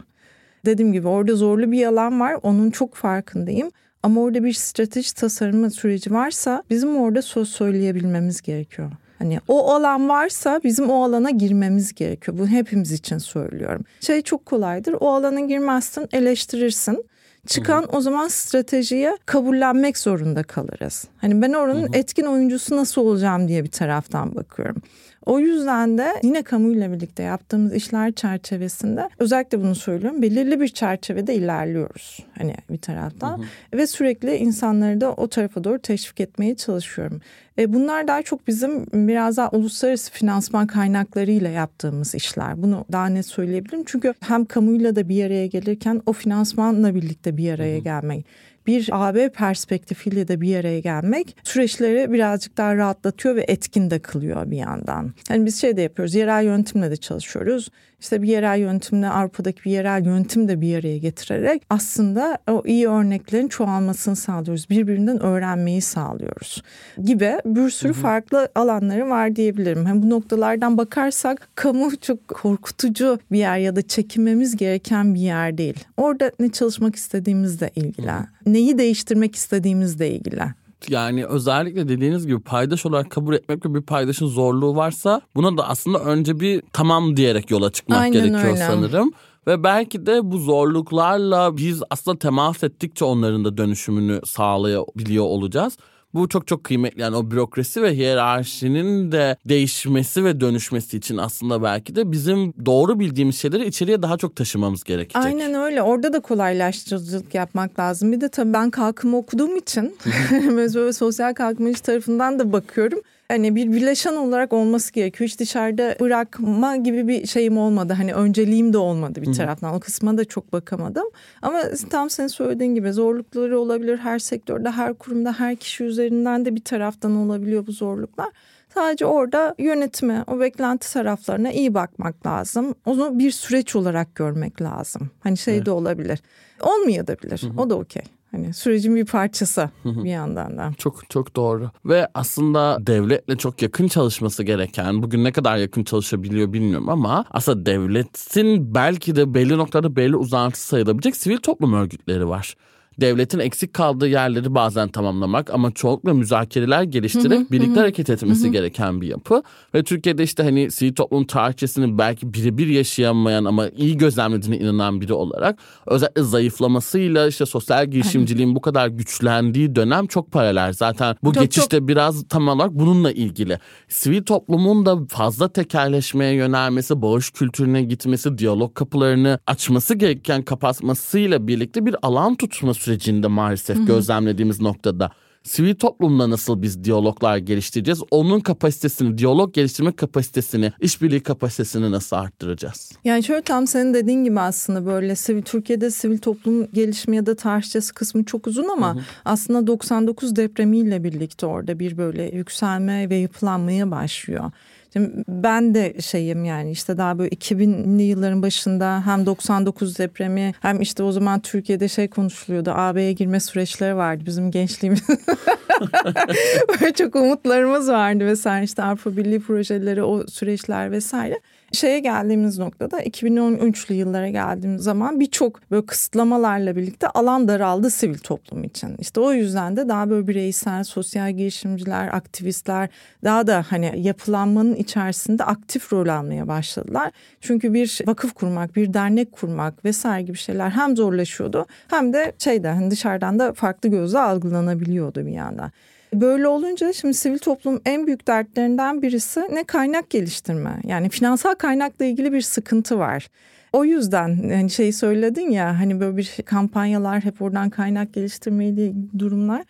Speaker 2: Dediğim gibi orada zorlu bir alan var onun çok farkındayım. Ama orada bir strateji tasarımı süreci varsa bizim orada söz söyleyebilmemiz gerekiyor. Hani o alan varsa bizim o alana girmemiz gerekiyor. Bu hepimiz için söylüyorum. Şey çok kolaydır. O alana girmezsin, eleştirirsin. Çıkan Hı-hı. o zaman stratejiye kabullenmek zorunda kalırız. Hani ben oranın Hı-hı. etkin oyuncusu nasıl olacağım diye bir taraftan bakıyorum. O yüzden de yine kamuyla birlikte yaptığımız işler çerçevesinde özellikle bunu söylüyorum. Belirli bir çerçevede ilerliyoruz. Hani bir taraftan hı hı. ve sürekli insanları da o tarafa doğru teşvik etmeye çalışıyorum. E bunlar daha çok bizim biraz daha uluslararası finansman kaynaklarıyla yaptığımız işler. Bunu daha net söyleyebilirim. Çünkü hem kamuyla da bir araya gelirken o finansmanla birlikte bir araya gelmek bir AB perspektifiyle de bir araya gelmek süreçleri birazcık daha rahatlatıyor ve etkin de kılıyor bir yandan. Yani biz şey de yapıyoruz, yerel yönetimle de çalışıyoruz. İşte bir yerel yönetimle Avrupa'daki bir yerel yönetim de bir araya getirerek aslında o iyi örneklerin çoğalmasını sağlıyoruz. Birbirinden öğrenmeyi sağlıyoruz gibi bir sürü hı hı. farklı alanları var diyebilirim. Hem bu noktalardan bakarsak kamu çok korkutucu bir yer ya da çekinmemiz gereken bir yer değil. Orada ne çalışmak istediğimizle ilgili, neyi değiştirmek istediğimizle ilgili
Speaker 1: yani özellikle dediğiniz gibi paydaş olarak kabul etmek ve bir paydaşın zorluğu varsa buna da aslında önce bir tamam diyerek yola çıkmak Aynen gerekiyor öyle. sanırım. Ve belki de bu zorluklarla biz aslında temas ettikçe onların da dönüşümünü sağlayabiliyor olacağız. Bu çok çok kıymetli. Yani o bürokrasi ve hiyerarşinin de değişmesi ve dönüşmesi için aslında belki de bizim doğru bildiğimiz şeyleri içeriye daha çok taşımamız gerekecek.
Speaker 2: Aynen öyle. Orada da kolaylaştırıcılık yapmak lazım. Bir de tabii ben kalkınma okuduğum için böyle sosyal kalkınmacı tarafından da bakıyorum. Hani bir bileşen olarak olması gerekiyor. Hiç dışarıda bırakma gibi bir şeyim olmadı. Hani önceliğim de olmadı bir taraftan. O kısma da çok bakamadım. Ama tam senin söylediğin gibi zorlukları olabilir. Her sektörde, her kurumda, her kişi üzerinden de bir taraftan olabiliyor bu zorluklar. Sadece orada yönetime, o beklenti taraflarına iyi bakmak lazım. Onu bir süreç olarak görmek lazım. Hani şey evet. de olabilir. Olmayabilir. Hı hı. O da okey. Hani sürecin bir parçası bir yandan da.
Speaker 1: Çok çok doğru. Ve aslında devletle çok yakın çalışması gereken, bugün ne kadar yakın çalışabiliyor bilmiyorum ama aslında devletin belki de belli noktada belli uzantısı sayılabilecek sivil toplum örgütleri var devletin eksik kaldığı yerleri bazen tamamlamak ama çoğunlukla müzakereler geliştirip birlikte hareket etmesi gereken bir yapı. Ve Türkiye'de işte hani sivil toplum tarihçesini belki birebir yaşayamayan ama iyi gözlemlediğine inanan biri olarak özellikle zayıflamasıyla işte sosyal girişimciliğin bu kadar güçlendiği dönem çok paralel. Zaten bu çok, geçişte çok... biraz tam olarak bununla ilgili. Sivil toplumun da fazla tekerleşmeye yönelmesi, bağış kültürüne gitmesi, diyalog kapılarını açması gereken kapatmasıyla birlikte bir alan tutması sürecinde maalesef Hı-hı. gözlemlediğimiz noktada sivil toplumla nasıl biz diyaloglar geliştireceğiz? Onun kapasitesini, diyalog geliştirme kapasitesini, işbirliği kapasitesini nasıl arttıracağız?
Speaker 2: Yani şöyle tam senin dediğin gibi aslında böyle sivil Türkiye'de sivil toplum gelişimi ya da tarihçesi kısmı çok uzun ama hı hı. aslında 99 depremiyle birlikte orada bir böyle yükselme ve yapılanmaya başlıyor. Ben de şeyim yani işte daha böyle 2000'li yılların başında hem 99 depremi hem işte o zaman Türkiye'de şey konuşuluyordu. AB'ye girme süreçleri vardı bizim gençliğimiz. böyle çok umutlarımız vardı vesaire işte Avrupa Birliği projeleri o süreçler vesaire şeye geldiğimiz noktada 2013'lü yıllara geldiğimiz zaman birçok böyle kısıtlamalarla birlikte alan daraldı sivil toplum için. İşte o yüzden de daha böyle bireysel, sosyal girişimciler, aktivistler daha da hani yapılanmanın içerisinde aktif rol almaya başladılar. Çünkü bir vakıf kurmak, bir dernek kurmak vesaire gibi şeyler hem zorlaşıyordu hem de şeyde hani dışarıdan da farklı gözle algılanabiliyordu bir yandan. Böyle olunca şimdi sivil toplum en büyük dertlerinden birisi ne kaynak geliştirme. Yani finansal kaynakla ilgili bir sıkıntı var. O yüzden hani şeyi söyledin ya hani böyle bir kampanyalar hep oradan kaynak geliştirmeyle durumlar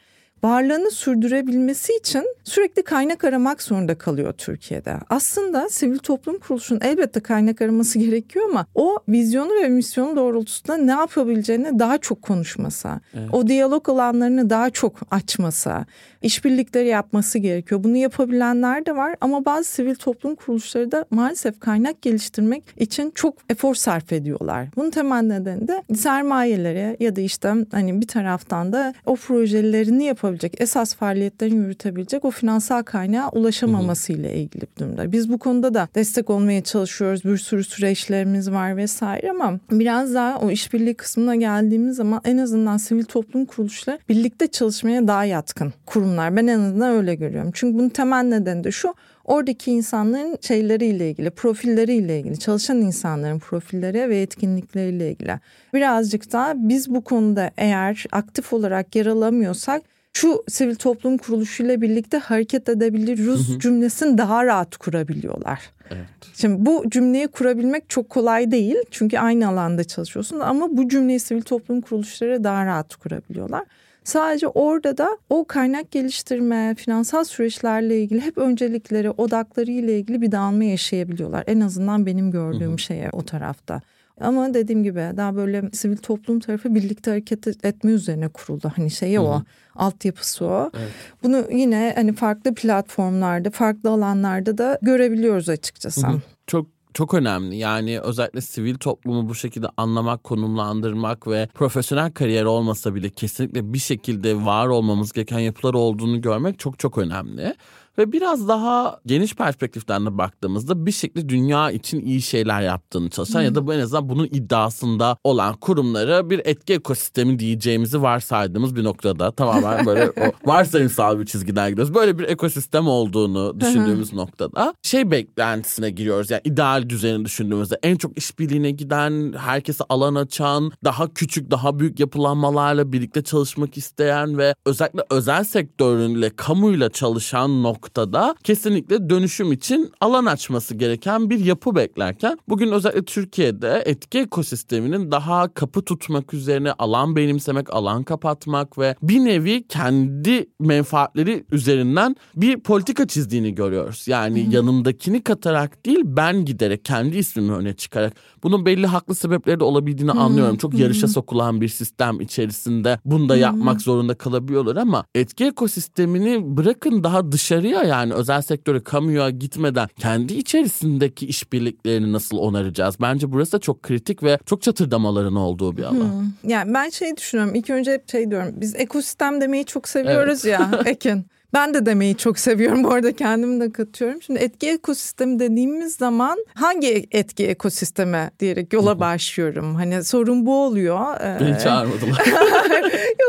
Speaker 2: varlığını sürdürebilmesi için sürekli kaynak aramak zorunda kalıyor Türkiye'de. Aslında sivil toplum kuruluşunun elbette kaynak araması gerekiyor ama o vizyonu ve misyonu doğrultusunda ne yapabileceğini daha çok konuşması, evet. o diyalog alanlarını daha çok açması, işbirlikleri yapması gerekiyor. Bunu yapabilenler de var ama bazı sivil toplum kuruluşları da maalesef kaynak geliştirmek için çok efor sarf ediyorlar. Bunun temel nedeni de sermayelere ya da işte hani bir taraftan da o projelerini yapabilecek, esas faaliyetlerini yürütebilecek o finansal kaynağa ulaşamaması ile ilgili bir durumda. Biz bu konuda da destek olmaya çalışıyoruz. Bir sürü süreçlerimiz var vesaire ama biraz daha o işbirliği kısmına geldiğimiz zaman en azından sivil toplum kuruluşları birlikte çalışmaya daha yatkın kurumlar. Ben en azından öyle görüyorum. Çünkü bunun temel nedeni de şu. Oradaki insanların şeyleriyle ilgili, profilleriyle ilgili, çalışan insanların profilleri ve etkinlikleriyle ilgili. Birazcık daha biz bu konuda eğer aktif olarak yer alamıyorsak şu sivil toplum kuruluşuyla birlikte hareket edebiliriz hı hı. cümlesini daha rahat kurabiliyorlar. Evet. Şimdi bu cümleyi kurabilmek çok kolay değil. Çünkü aynı alanda çalışıyorsun ama bu cümleyi sivil toplum kuruluşları daha rahat kurabiliyorlar. Sadece orada da o kaynak geliştirme, finansal süreçlerle ilgili hep öncelikleri, odakları ile ilgili bir dağılma yaşayabiliyorlar. En azından benim gördüğüm hı şeye o tarafta. Ama dediğim gibi daha böyle sivil toplum tarafı birlikte hareket etme üzerine kuruldu. Hani şeyi o, altyapısı o. Evet. Bunu yine hani farklı platformlarda, farklı alanlarda da görebiliyoruz açıkçası. Hı hı.
Speaker 1: Çok çok önemli. Yani özellikle sivil toplumu bu şekilde anlamak, konumlandırmak ve profesyonel kariyer olmasa bile kesinlikle bir şekilde var olmamız gereken yapılar olduğunu görmek çok çok önemli. Ve biraz daha geniş perspektiften de baktığımızda bir şekilde dünya için iyi şeyler yaptığını çalışan ya da bu en azından bunun iddiasında olan kurumlara bir etki ekosistemi diyeceğimizi varsaydığımız bir noktada tamamen böyle o varsayımsal bir çizgiden gidiyoruz. Böyle bir ekosistem olduğunu düşündüğümüz noktada şey beklentisine giriyoruz. Yani ideal düzeni düşündüğümüzde en çok işbirliğine giden, herkese alan açan, daha küçük, daha büyük yapılanmalarla birlikte çalışmak isteyen ve özellikle özel sektörünle, kamuyla çalışan noktada kesinlikle dönüşüm için alan açması gereken bir yapı beklerken bugün özellikle Türkiye'de etki ekosisteminin daha kapı tutmak üzerine alan benimsemek, alan kapatmak ve bir nevi kendi menfaatleri üzerinden bir politika çizdiğini görüyoruz. Yani hı yanımdakini katarak değil ben giderek kendi ismimi öne çıkarak. Bunun belli haklı sebepleri de olabildiğini hı anlıyorum. Çok yarışa sokulan bir sistem içerisinde bunu da yapmak zorunda kalabiliyorlar ama etki ekosistemini bırakın daha dışarıya yani özel sektöre kamuya gitmeden kendi içerisindeki işbirliklerini nasıl onaracağız? Bence burası da çok kritik ve çok çatırdamaların olduğu bir alan.
Speaker 2: Hmm. Yani ben şey düşünüyorum. İlk önce hep şey diyorum. Biz ekosistem demeyi çok seviyoruz evet. ya Ekin. Ben de demeyi çok seviyorum bu arada kendimi de katıyorum. Şimdi etki ekosistemi dediğimiz zaman hangi etki ekosisteme diyerek yola başlıyorum. Hani sorun bu oluyor.
Speaker 1: Ee, Beni çağırmadılar.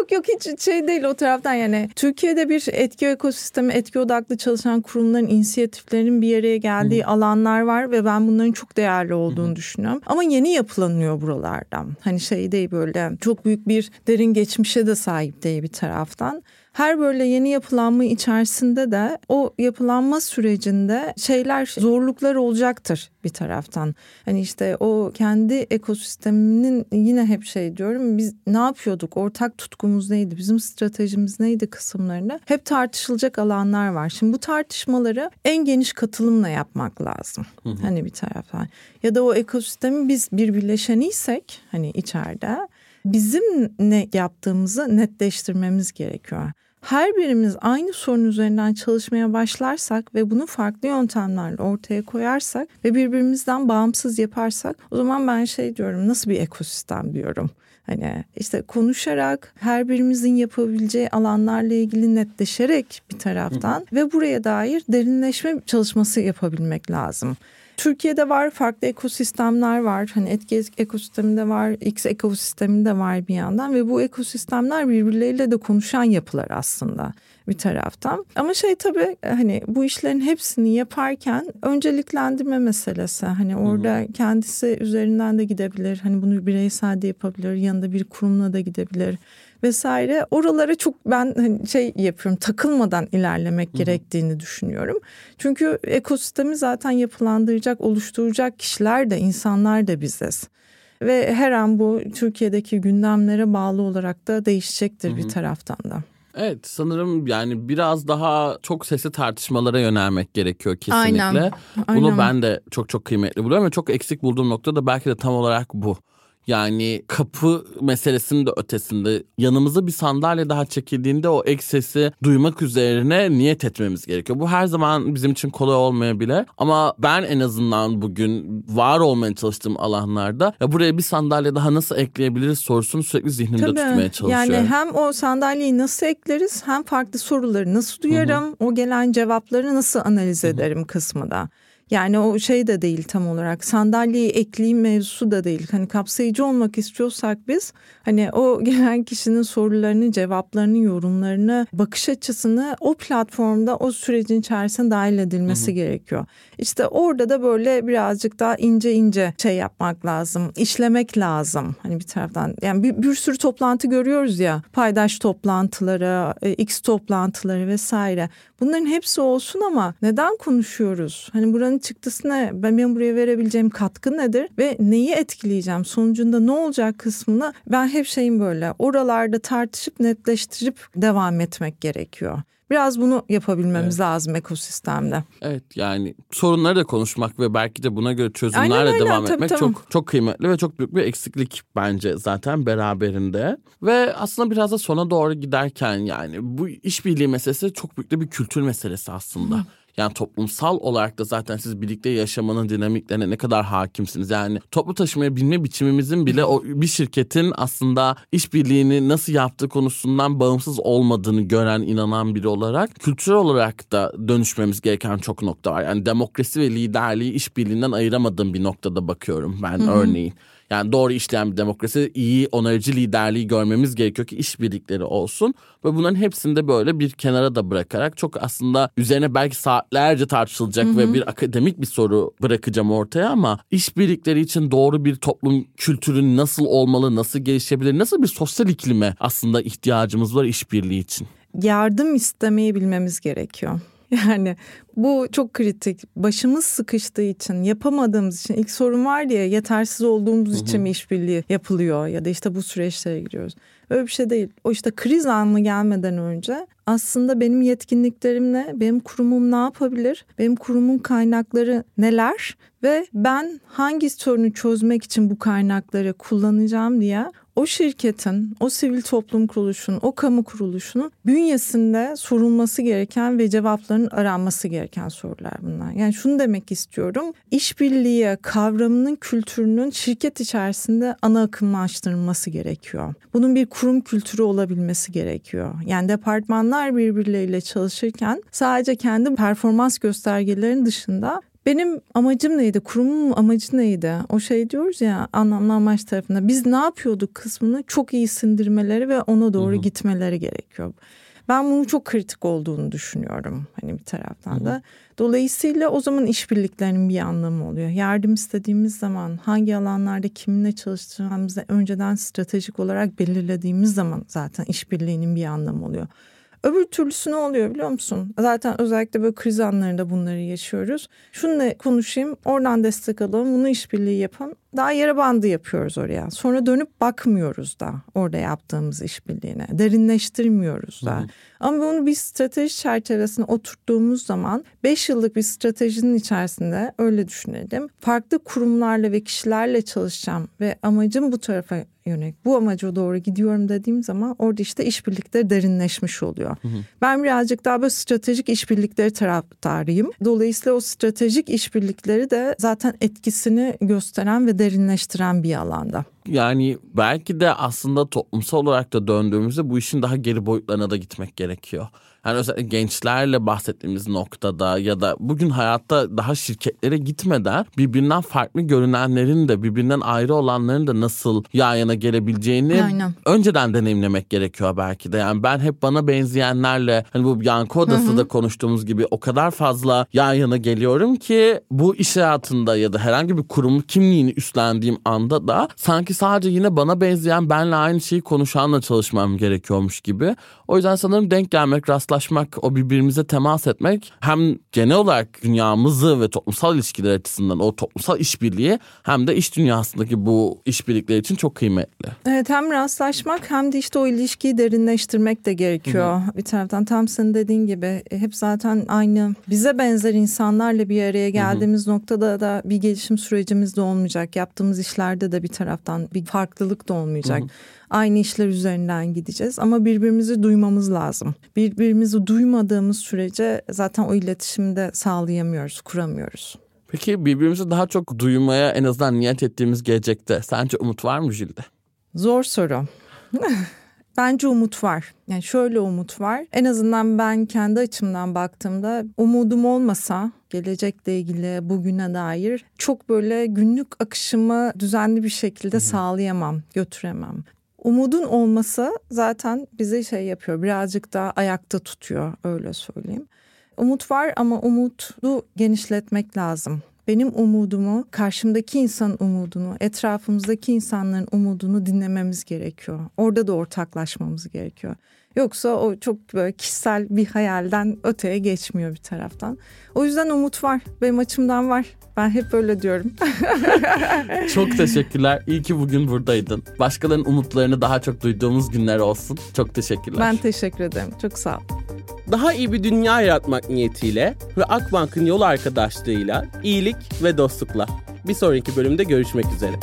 Speaker 2: yok yok hiç şey değil o taraftan yani. Türkiye'de bir etki ekosistemi, etki odaklı çalışan kurumların inisiyatiflerin bir yere geldiği Hı. alanlar var ve ben bunların çok değerli olduğunu Hı. düşünüyorum. Ama yeni yapılanıyor buralardan. Hani şey değil böyle çok büyük bir derin geçmişe de sahip değil bir taraftan her böyle yeni yapılanma içerisinde de o yapılanma sürecinde şeyler zorluklar olacaktır bir taraftan. Hani işte o kendi ekosisteminin yine hep şey diyorum biz ne yapıyorduk ortak tutkumuz neydi bizim stratejimiz neydi kısımlarını hep tartışılacak alanlar var. Şimdi bu tartışmaları en geniş katılımla yapmak lazım. Hı hı. Hani bir taraftan ya da o ekosistemi biz bir birleşeniysek hani içeride bizim ne yaptığımızı netleştirmemiz gerekiyor her birimiz aynı sorun üzerinden çalışmaya başlarsak ve bunu farklı yöntemlerle ortaya koyarsak ve birbirimizden bağımsız yaparsak o zaman ben şey diyorum nasıl bir ekosistem diyorum. Hani işte konuşarak her birimizin yapabileceği alanlarla ilgili netleşerek bir taraftan hı ve buraya dair derinleşme çalışması yapabilmek lazım. Türkiye'de var farklı ekosistemler var. Hani etki ekosisteminde var, X ekosisteminde var bir yandan ve bu ekosistemler birbirleriyle de konuşan yapılar aslında bir taraftan. Ama şey tabii hani bu işlerin hepsini yaparken önceliklendirme meselesi. Hani orada hı kendisi üzerinden de gidebilir. Hani bunu bireysel de yapabilir. Yanında bir kurumla da gidebilir vesaire. Oralara çok ben hani şey yapıyorum takılmadan ilerlemek Hı-hı. gerektiğini düşünüyorum. Çünkü ekosistemi zaten yapılandıracak, oluşturacak kişiler de insanlar da biziz. Ve her an bu Türkiye'deki gündemlere bağlı olarak da değişecektir Hı-hı. bir taraftan da.
Speaker 1: Evet sanırım yani biraz daha çok sesli tartışmalara yönelmek gerekiyor kesinlikle. Aynen. Bunu Aynen. ben de çok çok kıymetli buluyorum ve çok eksik bulduğum nokta da belki de tam olarak bu. Yani kapı meselesinin de ötesinde yanımıza bir sandalye daha çekildiğinde o ek sesi duymak üzerine niyet etmemiz gerekiyor. Bu her zaman bizim için kolay olmayabilir ama ben en azından bugün var olmaya çalıştığım alanlarda ya buraya bir sandalye daha nasıl ekleyebiliriz sorusunu sürekli zihnimde Tabii. tutmaya çalışıyorum.
Speaker 2: Yani hem o sandalyeyi nasıl ekleriz hem farklı soruları nasıl duyarım Hı-hı. o gelen cevapları nasıl analiz ederim Hı-hı. kısmı da. Yani o şey de değil tam olarak sandalyeyi ekleyeyim mevzusu da değil. Hani kapsayıcı olmak istiyorsak biz hani o gelen kişinin sorularını, cevaplarını, yorumlarını, bakış açısını o platformda o sürecin içerisine dahil edilmesi hı hı. gerekiyor. İşte orada da böyle birazcık daha ince ince şey yapmak lazım. işlemek lazım. Hani bir taraftan yani bir, bir sürü toplantı görüyoruz ya. Paydaş toplantıları, e, X toplantıları vesaire. Bunların hepsi olsun ama neden konuşuyoruz? Hani buranın çıktısı ne? Ben, ben buraya verebileceğim katkı nedir? Ve neyi etkileyeceğim? Sonucunda ne olacak kısmını ben hep şeyim böyle oralarda tartışıp netleştirip devam etmek gerekiyor. Biraz bunu yapabilmemiz evet. lazım ekosistemde.
Speaker 1: Evet yani sorunları da konuşmak ve belki de buna göre çözümlerle aynen, devam aynen, etmek tabii, çok çok kıymetli ve çok büyük bir eksiklik bence zaten beraberinde. Ve aslında biraz da sona doğru giderken yani bu işbirliği meselesi çok büyük de bir kültür meselesi aslında. Hı. Yani toplumsal olarak da zaten siz birlikte yaşamanın dinamiklerine ne kadar hakimsiniz. Yani toplu taşımaya binme biçimimizin bile o bir şirketin aslında işbirliğini nasıl yaptığı konusundan bağımsız olmadığını gören, inanan biri olarak kültürel olarak da dönüşmemiz gereken çok nokta var. Yani demokrasi ve liderliği işbirliğinden ayıramadığım bir noktada bakıyorum ben Hı-hı. örneğin. Yani doğru işleyen bir demokrasi, iyi onarıcı liderliği görmemiz gerekiyor ki işbirlikleri olsun. Ve bunların hepsini de böyle bir kenara da bırakarak çok aslında üzerine belki saatlerce tartışılacak hı hı. ve bir akademik bir soru bırakacağım ortaya ama işbirlikleri için doğru bir toplum kültürü nasıl olmalı, nasıl gelişebilir, nasıl bir sosyal iklime aslında ihtiyacımız var işbirliği için?
Speaker 2: Yardım istemeyi bilmemiz gerekiyor. Yani bu çok kritik. Başımız sıkıştığı için, yapamadığımız için ilk sorun var diye yetersiz olduğumuz Hı-hı. için mi işbirliği yapılıyor ya da işte bu süreçlere giriyoruz. Öyle bir şey değil. O işte kriz anı gelmeden önce aslında benim yetkinliklerim ne? Benim kurumum ne yapabilir? Benim kurumun kaynakları neler? Ve ben hangi sorunu çözmek için bu kaynakları kullanacağım diye o şirketin, o sivil toplum kuruluşunun, o kamu kuruluşunun bünyesinde sorulması gereken ve cevaplarının aranması gereken sorular bunlar. Yani şunu demek istiyorum. İşbirliği kavramının kültürünün şirket içerisinde ana akımlaştırılması gerekiyor. Bunun bir kurum kültürü olabilmesi gerekiyor. Yani departmanlar birbirleriyle çalışırken sadece kendi performans göstergelerinin dışında benim amacım neydi? Kurumun amacı neydi? O şey diyoruz ya anlamlı amaç tarafında. Biz ne yapıyorduk kısmını çok iyi sindirmeleri ve ona doğru Hı-hı. gitmeleri gerekiyor. Ben bunun çok kritik olduğunu düşünüyorum hani bir taraftan da. Dolayısıyla o zaman işbirliklerinin bir anlamı oluyor. Yardım istediğimiz zaman hangi alanlarda kiminle çalışacağımızı önceden stratejik olarak belirlediğimiz zaman zaten işbirliğinin bir anlamı oluyor. Öbür türlüsü ne oluyor biliyor musun? Zaten özellikle böyle kriz anlarında bunları yaşıyoruz. Şununla konuşayım, oradan destek alalım, bunu işbirliği yapın. Daha yere bandı yapıyoruz oraya. Sonra dönüp bakmıyoruz da orada yaptığımız işbirliğine. Derinleştirmiyoruz da. Hı hı. Ama bunu bir strateji çerçevesine oturttuğumuz zaman 5 yıllık bir stratejinin içerisinde öyle düşünelim. Farklı kurumlarla ve kişilerle çalışacağım ve amacım bu tarafa yönelik bu amaca doğru gidiyorum dediğim zaman orada işte işbirlikleri derinleşmiş oluyor. Hı hı. Ben birazcık daha böyle stratejik işbirlikleri taraftarıyım. Dolayısıyla o stratejik işbirlikleri de zaten etkisini gösteren ve derinleştiren bir alanda.
Speaker 1: Yani belki de aslında toplumsal olarak da döndüğümüzde bu işin daha geri boyutlarına da gitmek gerekiyor. Yani özellikle gençlerle bahsettiğimiz noktada ya da bugün hayatta daha şirketlere gitmeden birbirinden farklı görünenlerin de birbirinden ayrı olanların da nasıl yan yana gelebileceğini Aynen. önceden deneyimlemek gerekiyor belki de. Yani ben hep bana benzeyenlerle hani bu yankı odası da konuştuğumuz gibi o kadar fazla yan yana geliyorum ki bu iş hayatında ya da herhangi bir kurum kimliğini üstlendiğim anda da sanki sadece yine bana benzeyen benle aynı şeyi konuşanla çalışmam gerekiyormuş gibi. O yüzden sanırım denk gelmek, rastlaşmak, o birbirimize temas etmek hem genel olarak dünyamızı ve toplumsal ilişkiler açısından o toplumsal işbirliği hem de iş dünyasındaki bu işbirlikler için çok kıymetli.
Speaker 2: Evet hem rastlaşmak hem de işte o ilişkiyi derinleştirmek de gerekiyor. Hı-hı. Bir taraftan tam senin dediğin gibi hep zaten aynı bize benzer insanlarla bir araya geldiğimiz Hı-hı. noktada da bir gelişim sürecimiz de olmayacak. Yaptığımız işlerde de bir taraftan bir farklılık da olmayacak. Hı-hı aynı işler üzerinden gideceğiz ama birbirimizi duymamız lazım. Birbirimizi duymadığımız sürece zaten o iletişimi de sağlayamıyoruz, kuramıyoruz.
Speaker 1: Peki birbirimizi daha çok duymaya en azından niyet ettiğimiz gelecekte sence umut var mı Jülde?
Speaker 2: Zor soru. Bence umut var. Yani şöyle umut var. En azından ben kendi açımdan baktığımda umudum olmasa gelecekle ilgili bugüne dair çok böyle günlük akışımı düzenli bir şekilde sağlayamam, götüremem umudun olması zaten bizi şey yapıyor birazcık daha ayakta tutuyor öyle söyleyeyim. Umut var ama umudu genişletmek lazım. Benim umudumu, karşımdaki insanın umudunu, etrafımızdaki insanların umudunu dinlememiz gerekiyor. Orada da ortaklaşmamız gerekiyor. Yoksa o çok böyle kişisel bir hayalden öteye geçmiyor bir taraftan. O yüzden umut var. Benim açımdan var. Ben hep böyle diyorum.
Speaker 1: çok teşekkürler. İyi ki bugün buradaydın. Başkalarının umutlarını daha çok duyduğumuz günler olsun. Çok teşekkürler.
Speaker 2: Ben teşekkür ederim. Çok sağ ol.
Speaker 3: Daha iyi bir dünya yaratmak niyetiyle ve Akbank'ın yol arkadaşlığıyla iyilik ve dostlukla. Bir sonraki bölümde görüşmek üzere.